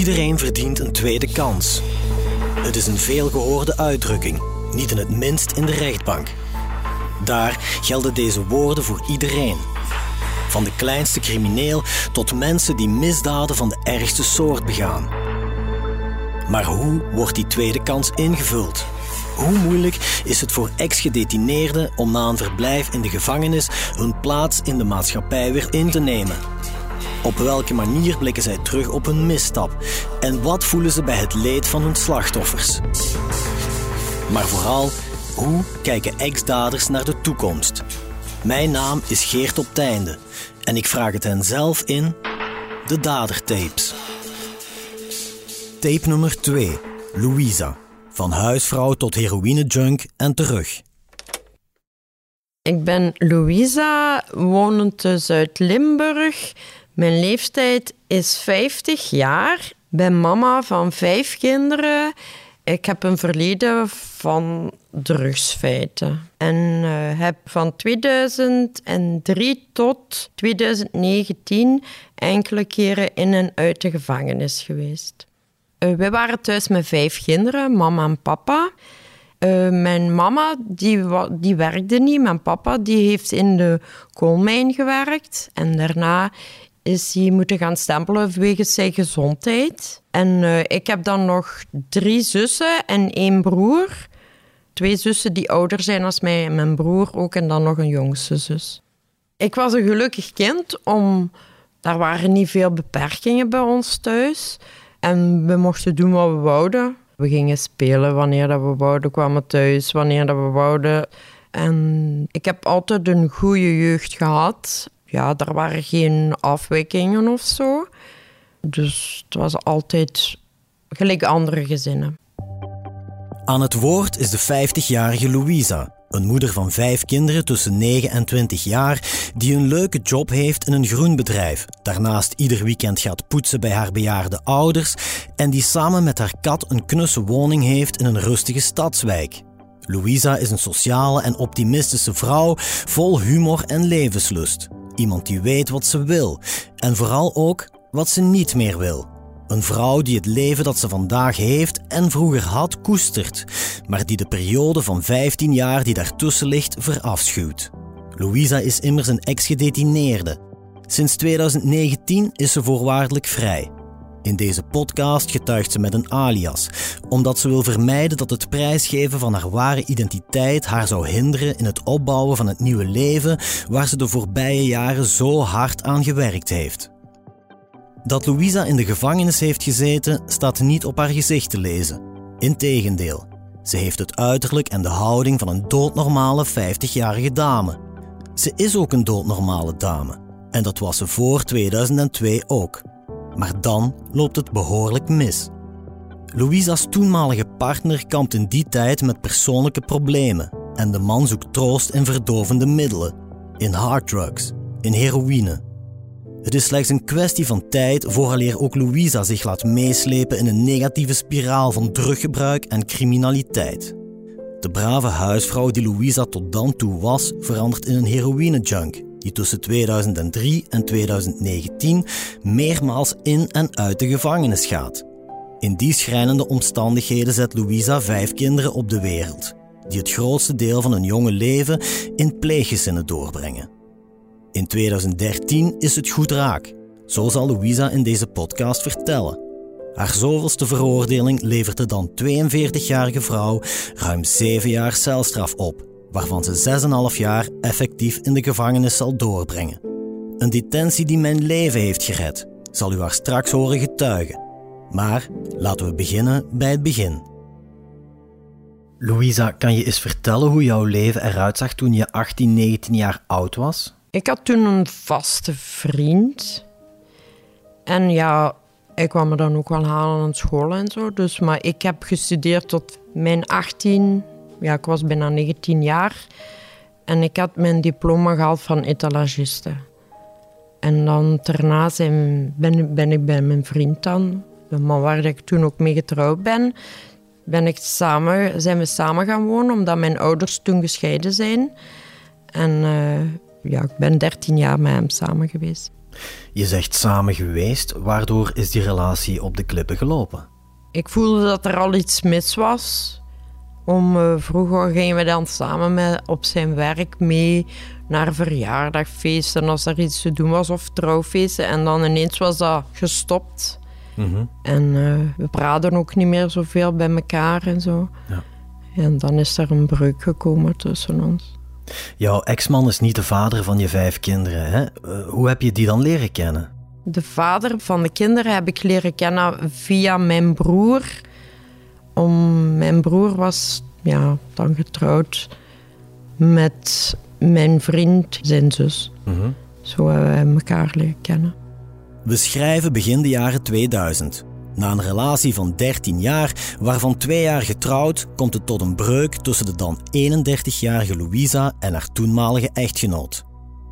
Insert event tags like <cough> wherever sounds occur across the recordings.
Iedereen verdient een tweede kans. Het is een veelgehoorde uitdrukking, niet in het minst in de rechtbank. Daar gelden deze woorden voor iedereen. Van de kleinste crimineel tot mensen die misdaden van de ergste soort begaan. Maar hoe wordt die tweede kans ingevuld? Hoe moeilijk is het voor ex-gedetineerden om na een verblijf in de gevangenis hun plaats in de maatschappij weer in te nemen? Op welke manier blikken zij terug op hun misstap? En wat voelen ze bij het leed van hun slachtoffers? Maar vooral, hoe kijken ex-daders naar de toekomst? Mijn naam is Geert op Teinde en ik vraag het hen zelf in de Dadertapes. Tape nummer 2, Louisa. Van huisvrouw tot heroïnejunk en terug. Ik ben Louisa, wonend te Zuid-Limburg. Mijn leeftijd is 50 jaar. Ben mama van vijf kinderen. Ik heb een verleden van drugsfeiten. En uh, heb van 2003 tot 2019 enkele keren in en uit de gevangenis geweest. Uh, we waren thuis met vijf kinderen, mama en papa. Uh, mijn mama die, die werkte niet. Mijn papa die heeft in de koolmijn gewerkt. En daarna is moeten gaan stempelen wegens zijn gezondheid. En uh, ik heb dan nog drie zussen en één broer. Twee zussen die ouder zijn als mij en mijn broer ook. En dan nog een jongste zus. Ik was een gelukkig kind om... Daar waren niet veel beperkingen bij ons thuis. En we mochten doen wat we wouden. We gingen spelen wanneer dat we wouden, kwamen thuis wanneer dat we wouden. En ik heb altijd een goede jeugd gehad. Ja, er waren geen afwijkingen of zo. Dus het was altijd gelijk andere gezinnen. Aan het woord is de 50-jarige Louisa, een moeder van vijf kinderen tussen 9 en 20 jaar, die een leuke job heeft in een groenbedrijf. Daarnaast ieder weekend gaat poetsen bij haar bejaarde ouders en die samen met haar kat een knusse woning heeft in een rustige stadswijk. Louisa is een sociale en optimistische vrouw vol humor en levenslust. Iemand die weet wat ze wil en vooral ook wat ze niet meer wil. Een vrouw die het leven dat ze vandaag heeft en vroeger had koestert, maar die de periode van 15 jaar die daartussen ligt verafschuwt. Louisa is immers een ex-gedetineerde. Sinds 2019 is ze voorwaardelijk vrij. In deze podcast getuigt ze met een alias, omdat ze wil vermijden dat het prijsgeven van haar ware identiteit haar zou hinderen in het opbouwen van het nieuwe leven waar ze de voorbije jaren zo hard aan gewerkt heeft. Dat Louisa in de gevangenis heeft gezeten, staat niet op haar gezicht te lezen. Integendeel, ze heeft het uiterlijk en de houding van een doodnormale 50-jarige dame. Ze is ook een doodnormale dame. En dat was ze voor 2002 ook. Maar dan loopt het behoorlijk mis. Louisa's toenmalige partner kampt in die tijd met persoonlijke problemen. En de man zoekt troost in verdovende middelen, in harddrugs, in heroïne. Het is slechts een kwestie van tijd vooraleer ook Louisa zich laat meeslepen in een negatieve spiraal van druggebruik en criminaliteit. De brave huisvrouw die Louisa tot dan toe was, verandert in een heroïne-junk die tussen 2003 en 2019 meermaals in en uit de gevangenis gaat. In die schrijnende omstandigheden zet Louisa vijf kinderen op de wereld, die het grootste deel van hun jonge leven in pleeggezinnen doorbrengen. In 2013 is het goed raak. Zo zal Louisa in deze podcast vertellen. Haar zoveelste veroordeling levert de dan 42-jarige vrouw ruim 7 jaar celstraf op, waarvan ze 6,5 jaar effectief in de gevangenis zal doorbrengen. Een detentie die mijn leven heeft gered, zal u haar straks horen getuigen. Maar laten we beginnen bij het begin. Louisa, kan je eens vertellen hoe jouw leven eruit zag toen je 18, 19 jaar oud was? Ik had toen een vaste vriend. En ja, ik kwam me dan ook wel halen aan school en zo. Dus, maar ik heb gestudeerd tot mijn 18, ja, ik was bijna 19 jaar. En ik had mijn diploma gehaald van etalagiste. En dan daarna zijn, ben, ben ik bij mijn vriend dan, de man waar ik toen ook mee getrouwd ben, ben ik samen, zijn we samen gaan wonen, omdat mijn ouders toen gescheiden zijn. En uh, ja, ik ben 13 jaar met hem samen geweest. Je zegt samen geweest, waardoor is die relatie op de klippen gelopen? Ik voelde dat er al iets mis was. Om, uh, vroeger gingen we dan samen met, op zijn werk mee naar verjaardagfeesten als er iets te doen was of trouwfeesten. En dan ineens was dat gestopt. Mhm. En uh, we praten ook niet meer zoveel bij elkaar en zo. Ja. En dan is er een breuk gekomen tussen ons. Jouw ex-man is niet de vader van je vijf kinderen. Hè? Uh, hoe heb je die dan leren kennen? De vader van de kinderen heb ik leren kennen via mijn broer. Om, mijn broer was ja, dan getrouwd met mijn vriend, zijn zus. Mhm. Zo hebben we elkaar leren kennen. We schrijven begin de jaren 2000. Na een relatie van 13 jaar, waarvan twee jaar getrouwd, komt het tot een breuk tussen de dan 31-jarige Louisa en haar toenmalige echtgenoot.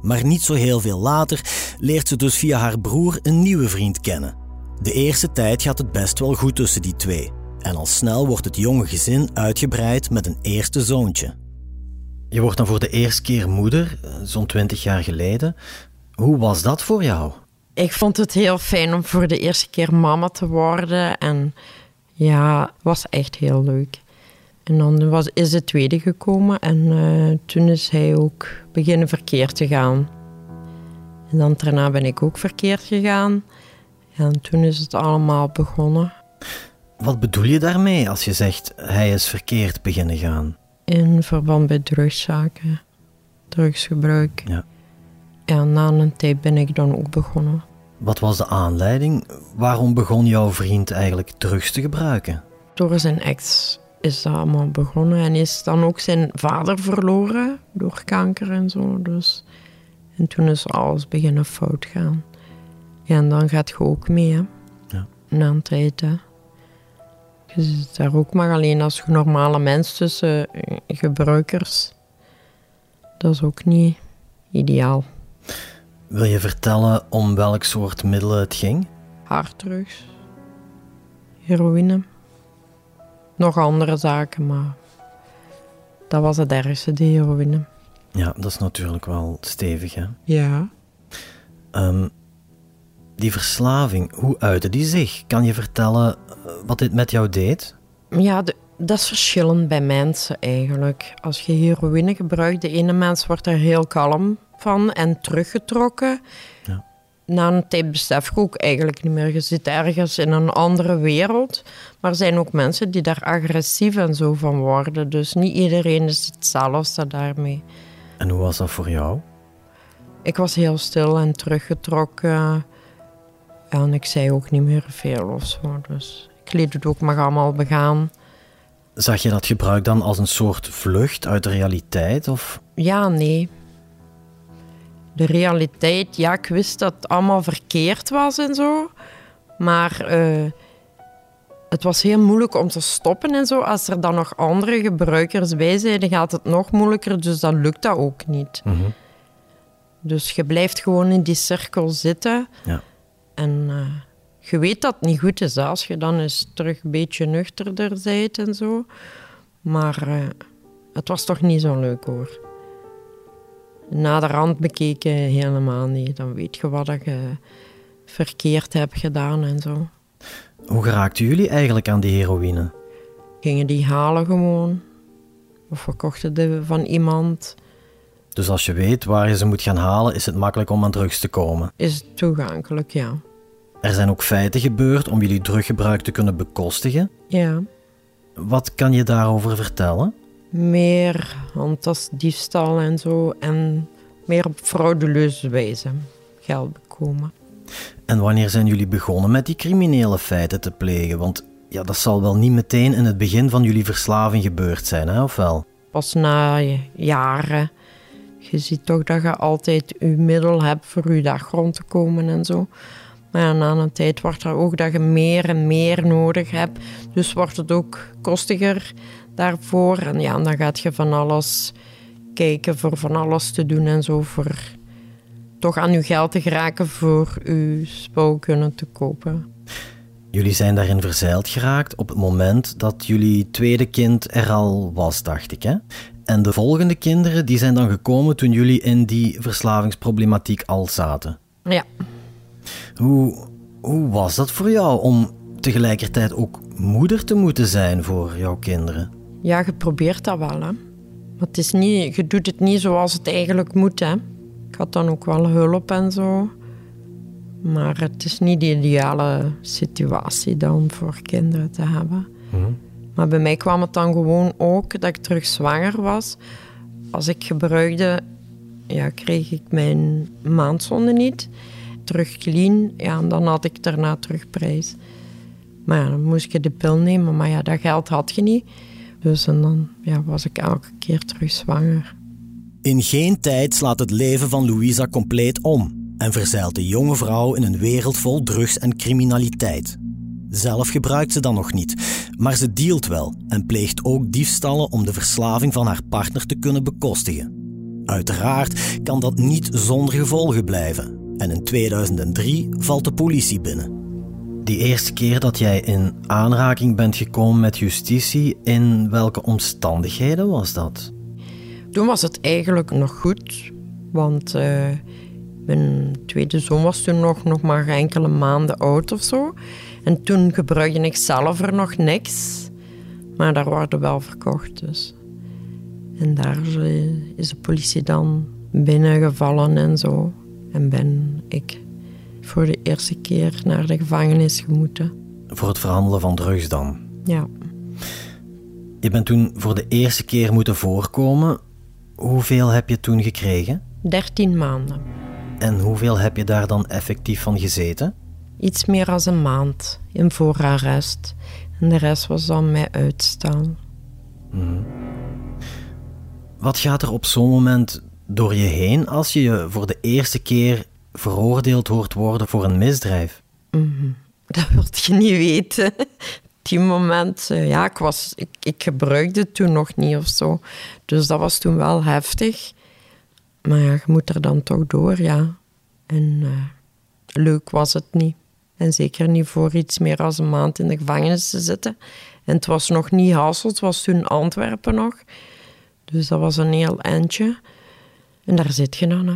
Maar niet zo heel veel later leert ze dus via haar broer een nieuwe vriend kennen. De eerste tijd gaat het best wel goed tussen die twee. En al snel wordt het jonge gezin uitgebreid met een eerste zoontje. Je wordt dan voor de eerste keer moeder, zo'n 20 jaar geleden. Hoe was dat voor jou? Ik vond het heel fijn om voor de eerste keer mama te worden. En ja, het was echt heel leuk. En dan was, is de tweede gekomen en uh, toen is hij ook beginnen verkeerd te gaan. En dan daarna ben ik ook verkeerd gegaan. En toen is het allemaal begonnen. Wat bedoel je daarmee als je zegt hij is verkeerd beginnen gaan? In verband met drugszaken, drugsgebruik. Ja. En na een tijd ben ik dan ook begonnen. Wat was de aanleiding? Waarom begon jouw vriend eigenlijk drugs te gebruiken? Door zijn ex is dat allemaal begonnen. En is dan ook zijn vader verloren door kanker en zo. Dus. En toen is alles beginnen fout gaan. Ja, en dan gaat je ook mee, hè. Ja. Na een tijd, hè. Je zit daar ook maar alleen als normale mens tussen gebruikers. Dat is ook niet ideaal. Wil je vertellen om welk soort middelen het ging? Harddrugs, heroïne, nog andere zaken, maar dat was het ergste, de heroïne. Ja, dat is natuurlijk wel stevig, hè? Ja. Um, die verslaving, hoe uitte die zich? Kan je vertellen wat dit met jou deed? Ja, de, dat is verschillend bij mensen eigenlijk. Als je heroïne gebruikt, de ene mens wordt er heel kalm van en teruggetrokken. Ja. Na een tijd besef je ook eigenlijk niet meer. Je zit ergens in een andere wereld. Maar er zijn ook mensen die daar agressief en zo van worden. Dus niet iedereen is hetzelfde daarmee. En hoe was dat voor jou? Ik was heel stil en teruggetrokken. En ik zei ook niet meer veel of zo. Dus ik liet het ook maar allemaal begaan. Zag je dat gebruik dan als een soort vlucht uit de realiteit? Of? Ja, nee. De realiteit, ja, ik wist dat het allemaal verkeerd was en zo. Maar uh, het was heel moeilijk om te stoppen en zo. Als er dan nog andere gebruikers bij zijn, dan gaat het nog moeilijker. Dus dan lukt dat ook niet. Mm -hmm. Dus je blijft gewoon in die cirkel zitten. Ja. En uh, je weet dat het niet goed is, als je dan eens terug een beetje nuchterder bent en zo. Maar uh, het was toch niet zo leuk hoor. Na de rand bekeken helemaal niet. Dan weet je wat je verkeerd hebt gedaan en zo. Hoe geraakten jullie eigenlijk aan die heroïne? Gingen die halen gewoon. Of we kochten die van iemand. Dus als je weet waar je ze moet gaan halen, is het makkelijk om aan drugs te komen? Is het toegankelijk, ja. Er zijn ook feiten gebeurd om jullie druggebruik te kunnen bekostigen. Ja. Wat kan je daarover vertellen? Meer handtasdiefstal en zo. En meer op frauduleuze wijze geld bekomen. En wanneer zijn jullie begonnen met die criminele feiten te plegen? Want ja, dat zal wel niet meteen in het begin van jullie verslaving gebeurd zijn, hè? of wel? Pas na jaren. Je ziet toch dat je altijd je middel hebt voor je dag rond te komen en zo. Maar na een tijd wordt er ook dat je meer en meer nodig hebt. Dus wordt het ook kostiger daarvoor. En ja, dan gaat je van alles kijken voor van alles te doen en zo. Voor toch aan je geld te geraken voor je spul kunnen te kopen. Jullie zijn daarin verzeild geraakt op het moment dat jullie tweede kind er al was, dacht ik. Hè? En de volgende kinderen die zijn dan gekomen toen jullie in die verslavingsproblematiek al zaten. Ja. Hoe, hoe was dat voor jou om tegelijkertijd ook moeder te moeten zijn voor jouw kinderen? Ja, je probeert dat wel, hè. Maar het is niet, je doet het niet zoals het eigenlijk moet, hè. Ik had dan ook wel hulp en zo. Maar het is niet de ideale situatie dan voor kinderen te hebben. Maar bij mij kwam het dan gewoon ook dat ik terug zwanger was. Als ik gebruikte, ja, kreeg ik mijn maandzonde niet. Terug clean, ja, dan had ik daarna terug prijs. Maar ja, dan moest je de pil nemen, maar ja, dat geld had je niet. Dus en dan ja, was ik elke keer terug zwanger. In geen tijd slaat het leven van Louisa compleet om en verzeilt de jonge vrouw in een wereld vol drugs en criminaliteit. Zelf gebruikt ze dan nog niet, maar ze dealt wel en pleegt ook diefstallen om de verslaving van haar partner te kunnen bekostigen. Uiteraard kan dat niet zonder gevolgen blijven en in 2003 valt de politie binnen. Die eerste keer dat jij in aanraking bent gekomen met justitie, in welke omstandigheden was dat? Toen was het eigenlijk nog goed, want uh, mijn tweede zoon was toen nog, nog maar enkele maanden oud of zo. En toen gebruikte ik zelf er nog niks, maar daar worden wel verkocht dus. En daar is de politie dan binnengevallen en zo. En ben ik voor de eerste keer naar de gevangenis gemoeten. Voor het verhandelen van drugs dan? Ja. Je bent toen voor de eerste keer moeten voorkomen. Hoeveel heb je toen gekregen? 13 maanden. En hoeveel heb je daar dan effectief van gezeten? Iets meer dan een maand in voorarrest. En de rest was dan mij uitstaan. Mm. Wat gaat er op zo'n moment door je heen als je je voor de eerste keer veroordeeld hoort worden voor een misdrijf? Mm. <laughs> Dat wilt je niet weten. <laughs> Die moment, ja, ik, was, ik, ik gebruikte het toen nog niet of zo. Dus dat was toen wel heftig. Maar ja, je moet er dan toch door, ja. En uh, leuk was het niet. En zeker niet voor iets meer dan een maand in de gevangenis te zitten. En het was nog niet Hasselt, het was toen Antwerpen nog. Dus dat was een heel eindje. En daar zit je dan. Hè.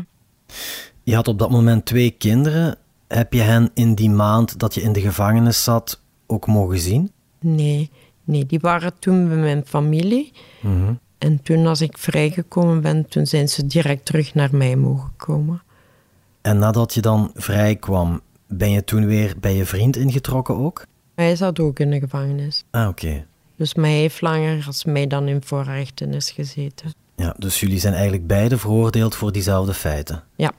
Je had op dat moment twee kinderen. Heb je hen in die maand dat je in de gevangenis zat ook mogen zien? Nee, nee die waren toen bij mijn familie. Mm -hmm. En toen als ik vrijgekomen ben, toen zijn ze direct terug naar mij mogen komen. En nadat je dan vrij kwam, ben je toen weer bij je vriend ingetrokken ook? Hij zat ook in de gevangenis. Ah, oké. Okay. Dus mij heeft langer als mij dan in voorrechtenis gezeten. Ja, dus jullie zijn eigenlijk beide veroordeeld voor diezelfde feiten? Ja.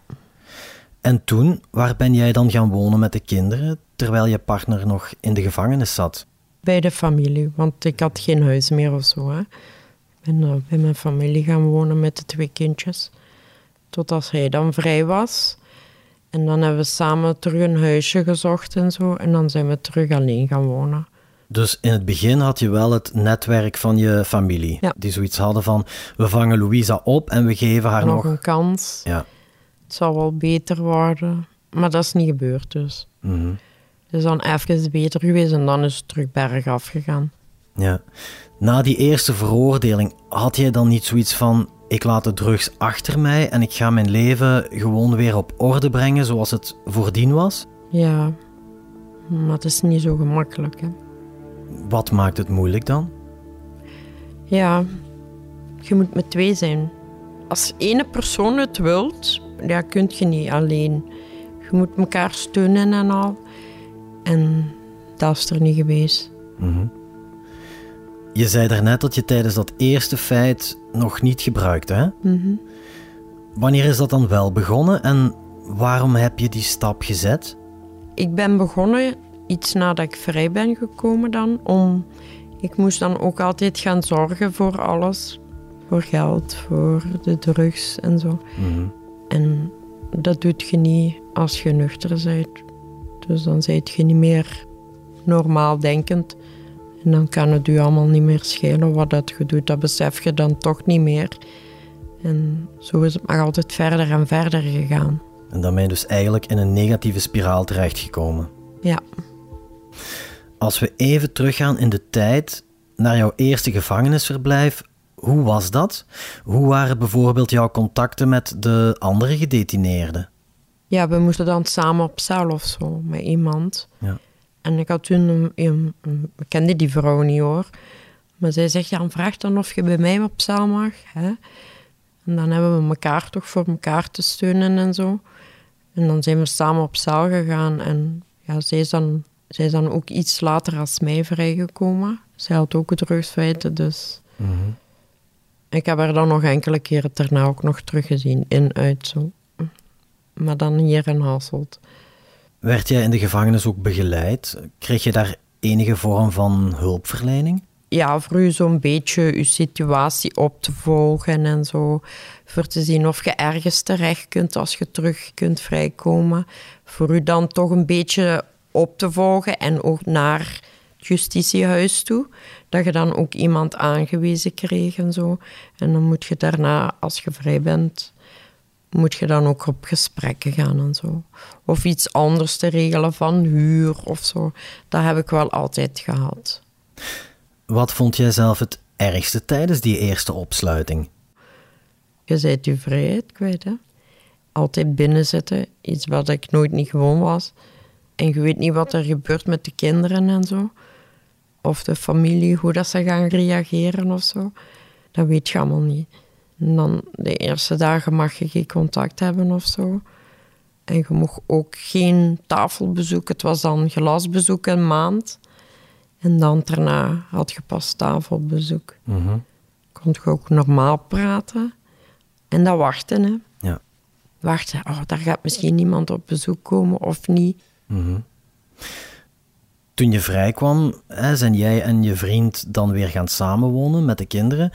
En toen, waar ben jij dan gaan wonen met de kinderen, terwijl je partner nog in de gevangenis zat? Bij de familie, want ik had geen huis meer of zo. Hè. Ik ben bij mijn familie gaan wonen met de twee kindjes. Totdat hij dan vrij was. En dan hebben we samen terug een huisje gezocht en zo. En dan zijn we terug alleen gaan wonen. Dus in het begin had je wel het netwerk van je familie. Ja. Die zoiets hadden van, we vangen Louisa op en we geven haar nog... nog een kans. Ja. Het zal wel beter worden. Maar dat is niet gebeurd dus. Mm -hmm. Het is dan even beter geweest en dan is het terug bergaf gegaan. Ja. Na die eerste veroordeling, had jij dan niet zoiets van... Ik laat de drugs achter mij en ik ga mijn leven gewoon weer op orde brengen zoals het voordien was? Ja, maar het is niet zo gemakkelijk. Hè? Wat maakt het moeilijk dan? Ja, je moet met twee zijn. Als ene persoon het wilt, ja, kun je niet alleen. Je moet elkaar steunen en al. En dat is er niet geweest. Mm -hmm. Je zei daarnet dat je tijdens dat eerste feit nog niet gebruikte, hè? Mm -hmm. Wanneer is dat dan wel begonnen en waarom heb je die stap gezet? Ik ben begonnen iets nadat ik vrij ben gekomen dan, om... Ik moest dan ook altijd gaan zorgen voor alles. Voor geld, voor de drugs en zo. Mm -hmm. En dat doet je niet als je nuchter bent. Dus dan zijt je niet meer normaal denkend. En dan kan het u allemaal niet meer schelen wat dat je doet. Dat besef je dan toch niet meer. En zo is het maar altijd verder en verder gegaan. En dan ben je dus eigenlijk in een negatieve spiraal terechtgekomen. Ja. Als we even teruggaan in de tijd naar jouw eerste gevangenisverblijf, hoe was dat? Hoe waren bijvoorbeeld jouw contacten met de andere gedetineerden? Ja, we moesten dan samen op cel of zo met iemand. Ja. En ik had toen, een, een, een- ik kende die vrouw niet hoor. Maar zij zegt, ja, vraag dan of je bij mij op cel mag. Hè? En dan hebben we elkaar toch voor elkaar te steunen en zo. En dan zijn we samen op cel gegaan. En ja, zij is dan, zij is dan ook iets later als mij vrijgekomen. Zij had ook drugsfeiten, dus... Mhm. Ik heb haar dan nog enkele keren daarna ook nog teruggezien, in, uit, zo. Maar dan hier in Hasselt. Werd jij in de gevangenis ook begeleid? Kreeg je daar enige vorm van hulpverlening? ja, voor u zo'n beetje uw situatie op te volgen en zo. Voor te zien of je ergens terecht kunt als je terug kunt vrijkomen. Voor u dan toch een beetje op te volgen en ook naar het justitiehuis toe. Dat je dan ook iemand aangewezen kreeg en zo. En dan moet je daarna, als je vrij bent, moet je dan ook op gesprekken gaan en zo. Of iets anders te regelen van huur of zo. Dat heb ik wel altijd gehad. Wat vond jij zelf het ergste tijdens die eerste opsluiting? Je bent je vrijheid kwijt, hè. Altijd binnenzitten, iets wat ik nooit niet gewoon was. En je weet niet wat er gebeurt met de kinderen en zo. Of de familie, hoe dat ze gaan reageren of zo. Dat weet je allemaal niet. En dan de eerste dagen mag je geen contact hebben of zo. En je mocht ook geen tafelbezoek. Het was dan glasbezoek een maand. En dan daarna had je pas tafelbezoek. Mhm. Kon je ook normaal praten. En dat wachten, hè. Ja. Wachten, oh, daar gaat misschien iemand op bezoek komen of niet. Mhm. Toen je vrij kwam, hè, zijn jij en je vriend dan weer gaan samenwonen met de kinderen.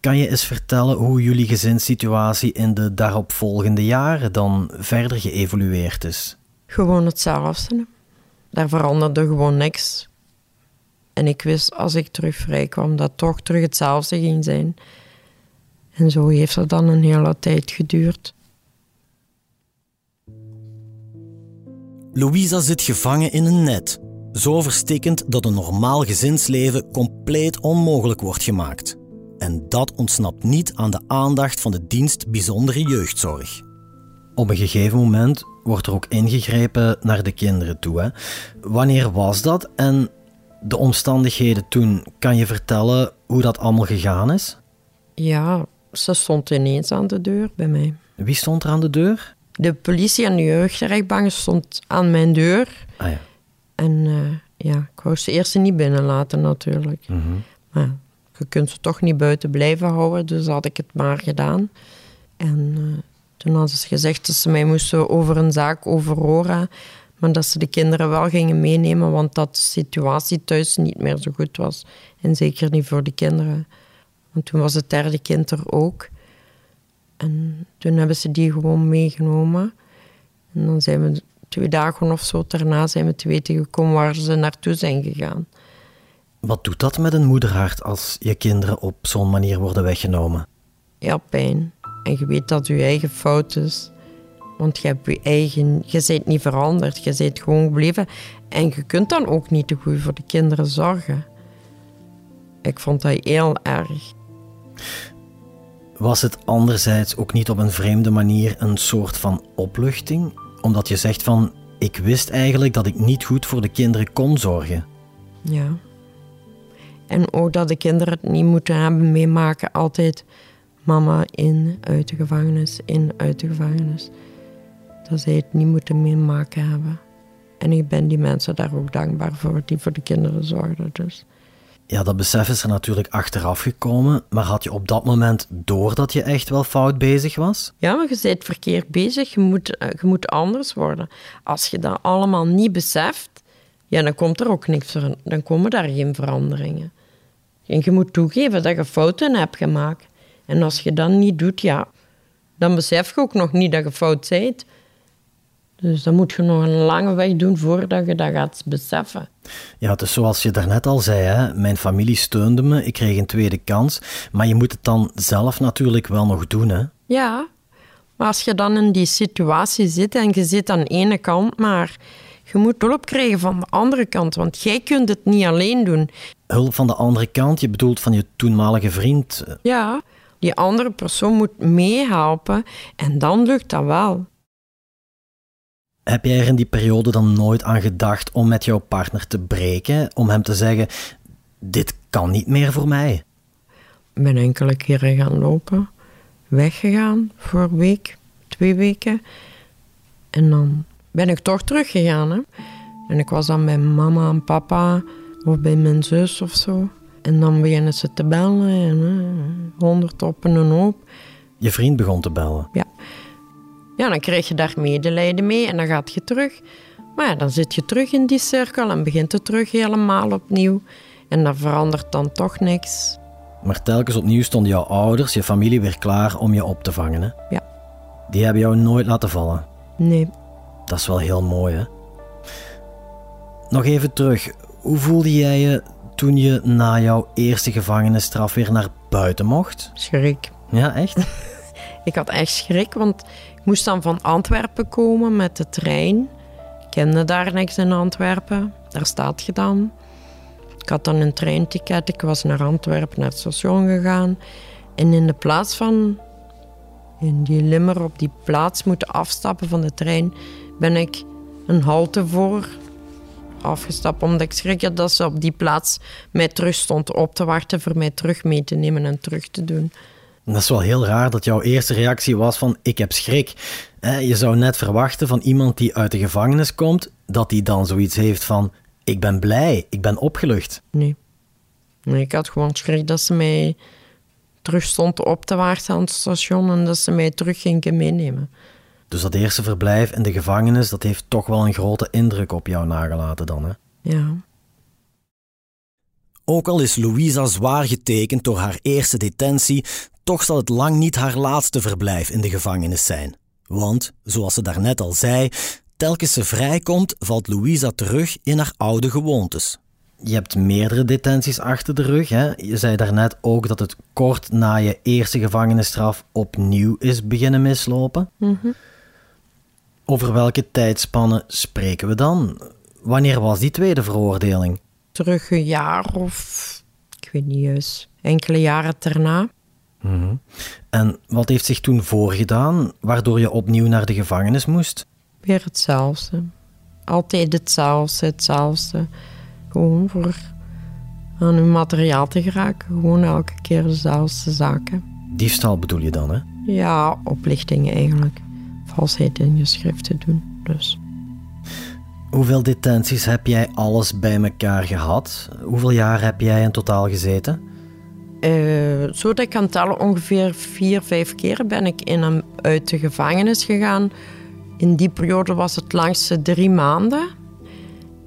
Kan je eens vertellen hoe jullie gezinssituatie in de daaropvolgende jaren dan verder geëvolueerd is? Gewoon hetzelfde. Daar veranderde gewoon niks. En ik wist als ik terug vrij kwam dat toch terug hetzelfde ging zijn. En zo heeft het dan een hele tijd geduurd. Louisa zit gevangen in een net, zo verstikkend dat een normaal gezinsleven compleet onmogelijk wordt gemaakt. En dat ontsnapt niet aan de aandacht van de dienst bijzondere jeugdzorg. Op een gegeven moment wordt er ook ingegrepen naar de kinderen toe. Hè? Wanneer was dat en de omstandigheden toen? Kan je vertellen hoe dat allemaal gegaan is? Ja, ze stond ineens aan de deur bij mij. Wie stond er aan de deur? De politie en de jeugdrechtbank stond aan mijn deur. Ah ja. En eh, ja, ik wou ze eerst niet binnenlaten natuurlijk. Mhm. Maar je kunt ze toch niet buiten blijven houden, dus had ik het maar gedaan. En eh, toen hadden ze gezegd dat ze mij moesten over een zaak overhoren, maar dat ze de kinderen wel gingen meenemen, want dat de situatie thuis niet meer zo goed was. En zeker niet voor de kinderen. Want toen was het derde kind er ook. En toen hebben ze die gewoon meegenomen. En dan zijn we twee dagen of zo daarna zijn we te weten gekomen waar ze naartoe zijn gegaan. Wat doet dat met een moederhart als je kinderen op zo'n manier worden weggenomen? Ja, pijn. En je weet dat je eigen fout is. Want je hebt je eigen... Je bent niet veranderd. Je bent gewoon gebleven. En je kunt dan ook niet te goed voor de kinderen zorgen. Ik vond dat heel erg. Was het anderzijds ook niet op een vreemde manier een soort van opluchting? Omdat je zegt van, ik wist eigenlijk dat ik niet goed voor de kinderen kon zorgen. Ja. En ook dat de kinderen het niet moeten hebben meemaken. Altijd mama in, uit de gevangenis, in, uit de gevangenis. Dat zij het niet moeten meemaken hebben. En ik ben die mensen daar ook dankbaar voor, die voor de kinderen zorgden. Dus. Ja, dat besef is er natuurlijk achteraf gekomen, maar had je op dat moment door dat je echt wel fout bezig was? Ja, maar je bent verkeerd bezig. Je moet, eh, je moet anders worden. Als je dat allemaal niet beseft, ja, dan komt er ook niks ver- Dan komen daar geen veranderingen. En je moet toegeven dat je fouten hebt gemaakt. En als je dat niet doet, ja, dan besef je ook nog niet dat je fout bent. Dus dan moet je nog een lange weg doen voordat je dat gaat beseffen. Ja, het is zoals je daarnet al zei, hè? mijn familie steunde me, ik kreeg een tweede kans, maar je moet het dan zelf natuurlijk wel nog doen. Hè? Ja, maar als je dan in die situatie zit en je zit aan de ene kant, maar je moet hulp krijgen van de andere kant, want jij kunt het niet alleen doen. Hulp van de andere kant, je bedoelt van je toenmalige vriend. Ja, die andere persoon moet meehelpen en dan lukt dat wel. Heb jij er in die periode dan nooit aan gedacht om met jouw partner te breken? Om hem te zeggen: Dit kan niet meer voor mij? Ik ben enkele keren gaan lopen, weggegaan voor een week, twee weken. En dan ben ik toch teruggegaan. Hè? En ik was dan bij mama en papa of bij mijn zus of zo. En dan beginnen ze te bellen en honderd op en een hoop. Je vriend begon te bellen? Ja. Ja, dan krijg je daar medelijden mee en dan gaat je terug. Maar ja, dan zit je terug in die cirkel en begint het terug helemaal opnieuw. En dan verandert dan toch niks. Maar telkens opnieuw stonden jouw ouders, je familie weer klaar om je op te vangen, hè? Ja. Die hebben jou nooit laten vallen? Nee. Dat is wel heel mooi, hè? Nog even terug. Hoe voelde jij je toen je na jouw eerste gevangenisstraf weer naar buiten mocht? Schrik. Ja, echt? <laughs> ik had echt schrik, want ik moest dan van Antwerpen komen met de trein. Ik kende daar niks in Antwerpen. Daar staat je dan. Ik had dan een treinticket. Ik was naar Antwerpen, naar het station gegaan. En in de plaats van in die limmer op die plaats moeten afstappen van de trein, ben ik een halte voor afgestapt. Omdat ik schrik dat ze op die plaats mij terug stond op te wachten voor mij terug mee te nemen en terug te doen. Dat is wel heel raar dat jouw eerste reactie was van ik heb schrik. Je zou net verwachten van iemand die uit de gevangenis komt, dat hij dan zoiets heeft van ik ben blij, ik ben opgelucht. Nee. nee ik had gewoon schrik dat ze mij terug stond op te wachten aan het station en dat ze mij terug gingen meenemen. Dus dat eerste verblijf in de gevangenis, dat heeft toch wel een grote indruk op jou nagelaten dan, hè? Ja. Ook al is Louisa zwaar getekend door haar eerste detentie, toch zal het lang niet haar laatste verblijf in de gevangenis zijn. Want, zoals ze daarnet al zei, telkens ze vrijkomt, valt Louisa terug in haar oude gewoontes. Je hebt meerdere detenties achter de rug. Hè? Je zei daarnet ook dat het kort na je eerste gevangenisstraf opnieuw is beginnen mislopen. Mhm. Over welke tijdspannen spreken we dan? Wanneer was die tweede veroordeling? Terug een jaar of, ik weet niet juist, enkele jaren daarna. Mhm. En wat heeft zich toen voorgedaan, waardoor je opnieuw naar de gevangenis moest? Weer hetzelfde. Altijd hetzelfde, hetzelfde. Gewoon voor aan uw materiaal te geraken. Gewoon elke keer dezelfde zaken. Diefstal bedoel je dan, hè? Ja, oplichtingen eigenlijk valsheid in je schriften doen. Dus. Hoeveel detenties heb jij alles bij elkaar gehad? Hoeveel jaar heb jij in totaal gezeten? Uh, zo dat ik kan tellen, ongeveer vier, vijf keer ben ik in en uit de gevangenis gegaan. In die periode was het langste drie maanden.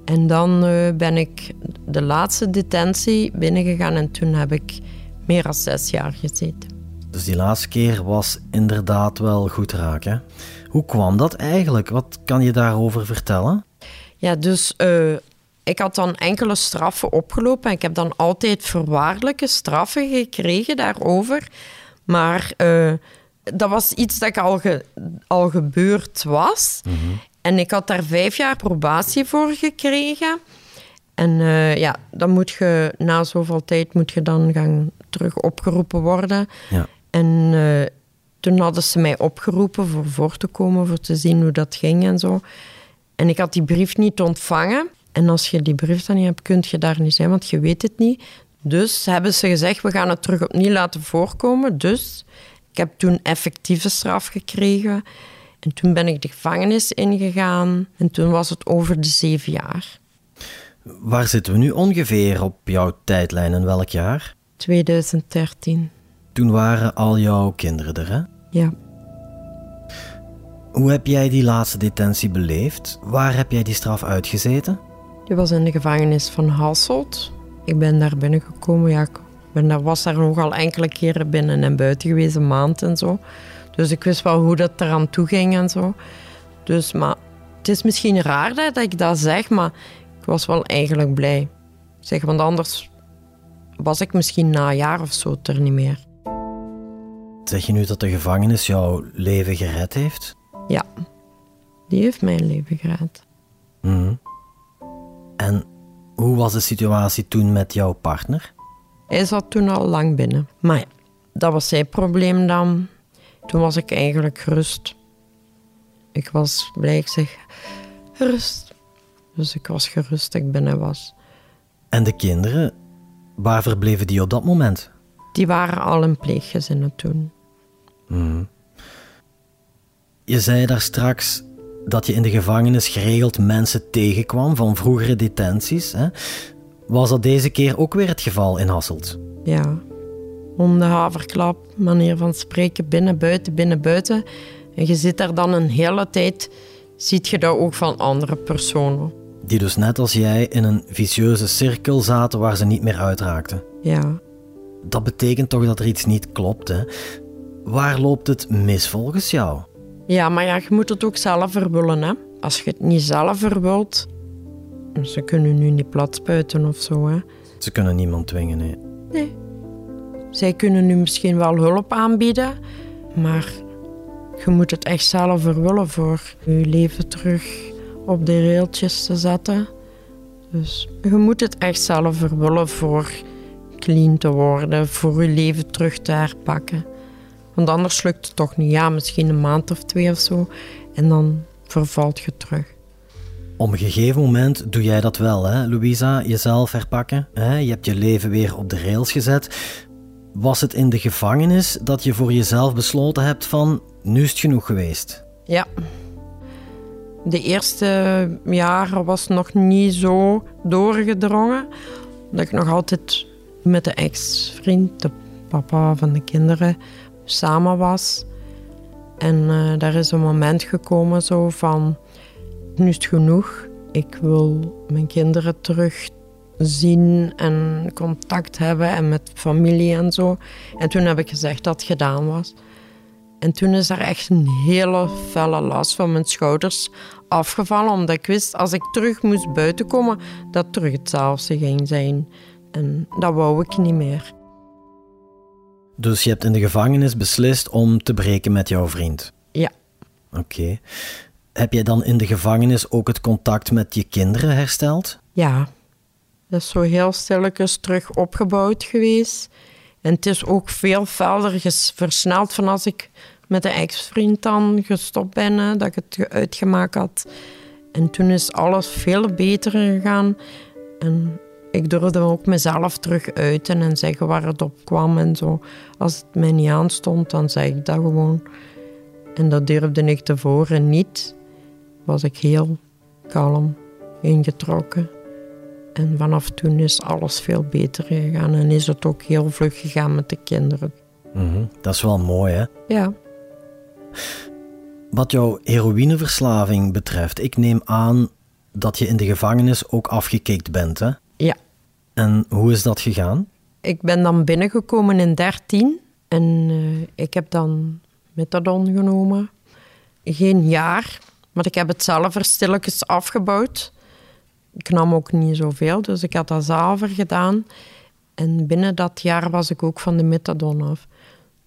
En dan uh, ben ik de laatste detentie binnengegaan en toen heb ik meer dan zes jaar gezeten. Dus die laatste keer was inderdaad wel goed raken. Hoe kwam dat eigenlijk? Wat kan je daarover vertellen? Ja, dus uh, ik had dan enkele straffen opgelopen. En ik heb dan altijd voorwaardelijke straffen gekregen daarover. Maar uh, dat was iets dat al, ge, al gebeurd was. Mhm. En ik had daar vijf jaar probatie voor gekregen. En uh, ja, dan moet je na zoveel tijd moet je dan gaan terug opgeroepen worden. Ja. En uh, toen hadden ze mij opgeroepen voor voor te komen, voor te zien hoe dat ging en zo. En ik had die brief niet ontvangen. En als je die brief dan niet hebt, kun je daar niet zijn, want je weet het niet. Dus hebben ze gezegd, we gaan het terug opnieuw laten voorkomen. Dus ik heb toen effectieve straf gekregen. En toen ben ik de gevangenis ingegaan. En toen was het over de zeven jaar. Waar zitten we nu ongeveer op jouw tijdlijn en welk jaar? 2013. Toen waren al jouw kinderen er, hè? Ja. Hoe heb jij die laatste detentie beleefd? Waar heb jij die straf uitgezeten? Die was in de gevangenis van Hasselt. Ik ben daar binnengekomen. Ja, ik ben daar, was daar nogal enkele keren binnen en buiten geweest, een maand en zo. Dus ik wist wel hoe dat eraan toe ging en zo. Dus, maar het is misschien raar dat ik dat zeg, maar ik was wel eigenlijk blij. Zeg, want anders was ik misschien na een jaar of zo er niet meer. Zeg je nu dat de gevangenis jouw leven gered heeft? Ja, die heeft mijn leven gered. Mm. En hoe was de situatie toen met jouw partner? Hij zat toen al lang binnen. Maar ja, dat was zijn probleem dan. Toen was ik eigenlijk gerust. ik was blij, ik zeg, gerust. Dus ik was gerust dat ik binnen was. En de kinderen, waar verbleven die op dat moment? Die waren al in pleeggezinnen toen. Je zei daar straks dat je in de gevangenis geregeld mensen tegenkwam van vroegere detenties. Hè? Was dat deze keer ook weer het geval in Hasselt? Ja, om de haverklap, manier van spreken, binnen, buiten, binnen, buiten. En je zit daar dan een hele tijd, ziet je dat ook van andere personen. Die dus net als jij in een vicieuze cirkel zaten waar ze niet meer uitraakten. Ja, Dat betekent toch dat er iets niet klopt, hè? Waar loopt het mis volgens jou? Ja maar ja, je moet het ook zelf verwillen, hè. Als je het niet zelf verwilt, ze kunnen nu niet platspuiten of zo, hè. Ze kunnen niemand dwingen, nee. Nee. Zij kunnen nu misschien wel hulp aanbieden, maar je moet het echt zelf verwillen voor je leven terug op de railtjes te zetten. Dus je moet het echt zelf verwillen voor clean te worden, voor je leven terug te herpakken. Want anders lukt het toch niet. Ja, misschien een maand of twee of zo. En dan vervalt je terug. Op een gegeven moment doe jij dat wel, hè, Louisa? Jezelf herpakken. Hè? Je hebt je leven weer op de rails gezet. Was het in de gevangenis dat je voor jezelf besloten hebt van... nu is het genoeg geweest? Ja. De eerste jaren was nog niet zo doorgedrongen. Dat ik nog altijd met de ex-vriend, de papa van de kinderen, samen was. En eh, daar is een moment gekomen zo van... Nu is het genoeg. Ik wil mijn kinderen terugzien en contact hebben en met familie en zo. En toen heb ik gezegd dat het gedaan was. En toen is er echt een hele felle last van mijn schouders afgevallen. Omdat ik wist, als ik terug moest buiten komen, dat terug hetzelfde ging zijn. En dat wou ik niet meer. Dus je hebt in de gevangenis beslist om te breken met jouw vriend? Ja, Oké. Heb jij dan in de gevangenis ook het contact met je kinderen hersteld? ja. Dat is zo heel stilletjes terug opgebouwd geweest. En het is ook veel verder versneld van als ik met een ex-vriend dan gestopt ben, hè, dat ik het ge- uitgemaakt had. En toen is alles veel beter gegaan. En ik durfde ook mezelf terug uiten en zeggen waar het op kwam en zo. Als het mij niet aanstond, dan zei ik dat gewoon. En dat durfde ik tevoren niet. Was ik heel kalm ingetrokken. En vanaf toen is alles veel beter gegaan en is het ook heel vlug gegaan met de kinderen. Mhm, Dat is wel mooi, hè? Ja, Wat jouw heroïneverslaving betreft, ik neem aan dat je in de gevangenis ook afgekikt bent, hè? Ja. En hoe is dat gegaan? Ik ben dan binnengekomen in 13 en eh, ik heb dan methadon genomen. Geen jaar, maar ik heb het zelf er stilletjes afgebouwd. Ik nam ook niet zoveel, dus ik had dat zelf gedaan. En binnen dat jaar was ik ook van de methadon af.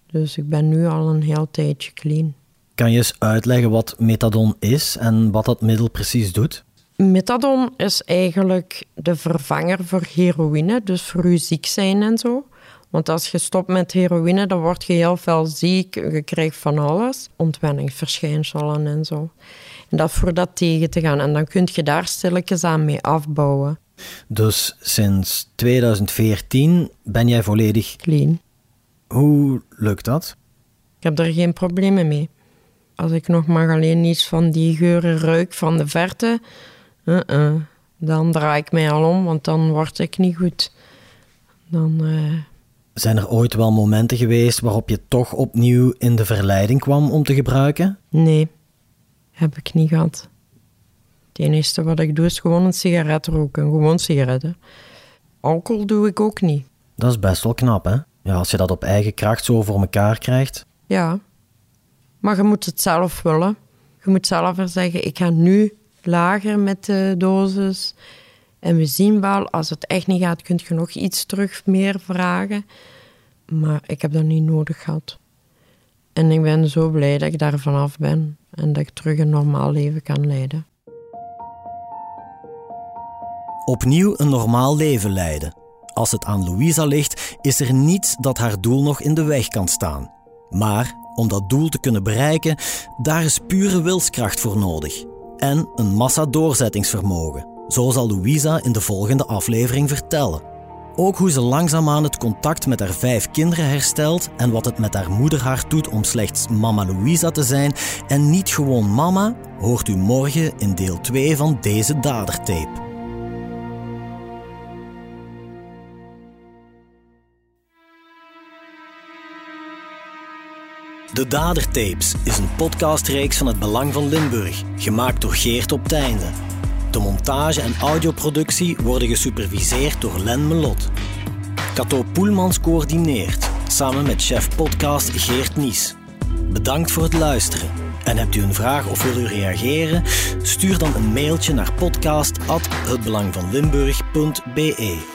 Dus ik ben nu al een heel tijdje clean. Kan je eens uitleggen wat methadon is en wat dat middel precies doet? Methadon is eigenlijk de vervanger voor heroïne, dus voor je ziek zijn en zo. Want als je stopt met heroïne, dan word je heel veel ziek, je krijgt van alles, ontwenningsverschijnselen en zo. En dat voor dat tegen te gaan. En dan kun je daar stilletjes aan mee afbouwen. Dus sinds 2014 ben jij volledig. Clean. Hoe lukt dat? Ik heb er geen problemen mee. Als ik nog maar alleen iets van die geuren ruik van de verte, uh-uh, dan draai ik mij al om, want dan word ik niet goed. Dan, eh, Zijn er ooit wel momenten geweest waarop je toch opnieuw in de verleiding kwam om te gebruiken? nee, heb ik niet gehad. Het enige wat ik doe is gewoon een sigaret roken, gewoon sigaretten. Alcohol doe ik ook niet. Dat is best wel knap, hè? Ja, als je dat op eigen kracht zo voor elkaar krijgt. Ja, maar je moet het zelf willen. Je moet zelf er zeggen, ik ga nu lager met de dosis. En we zien wel, als het echt niet gaat, kun je nog iets terug meer vragen. Maar ik heb dat niet nodig gehad. En ik ben zo blij dat ik daar vanaf ben. En dat ik terug een normaal leven kan leiden. Opnieuw een normaal leven leiden. Als het aan Louisa ligt, is er niets dat haar doel nog in de weg kan staan. Maar Om dat doel te kunnen bereiken, daar is pure wilskracht voor nodig. En een massa doorzettingsvermogen. Zo zal Louisa in de volgende aflevering vertellen. Ook hoe ze langzaamaan het contact met haar vijf kinderen herstelt en wat het met haar moederhart doet om slechts Mama Louisa te zijn en niet gewoon mama, hoort u morgen in deel 2 van deze dadertape. De Dadertapes is een podcastreeks van het Belang van Limburg, gemaakt door Geert op Teinde. De montage en audioproductie worden gesuperviseerd door Len Melot. Cato Poelmans coördineert, samen met chef podcast Geert Nies. Bedankt voor het luisteren. En hebt u een vraag of wil u reageren? Stuur dan een mailtje naar podcast@hetbelangvanlimburg.be.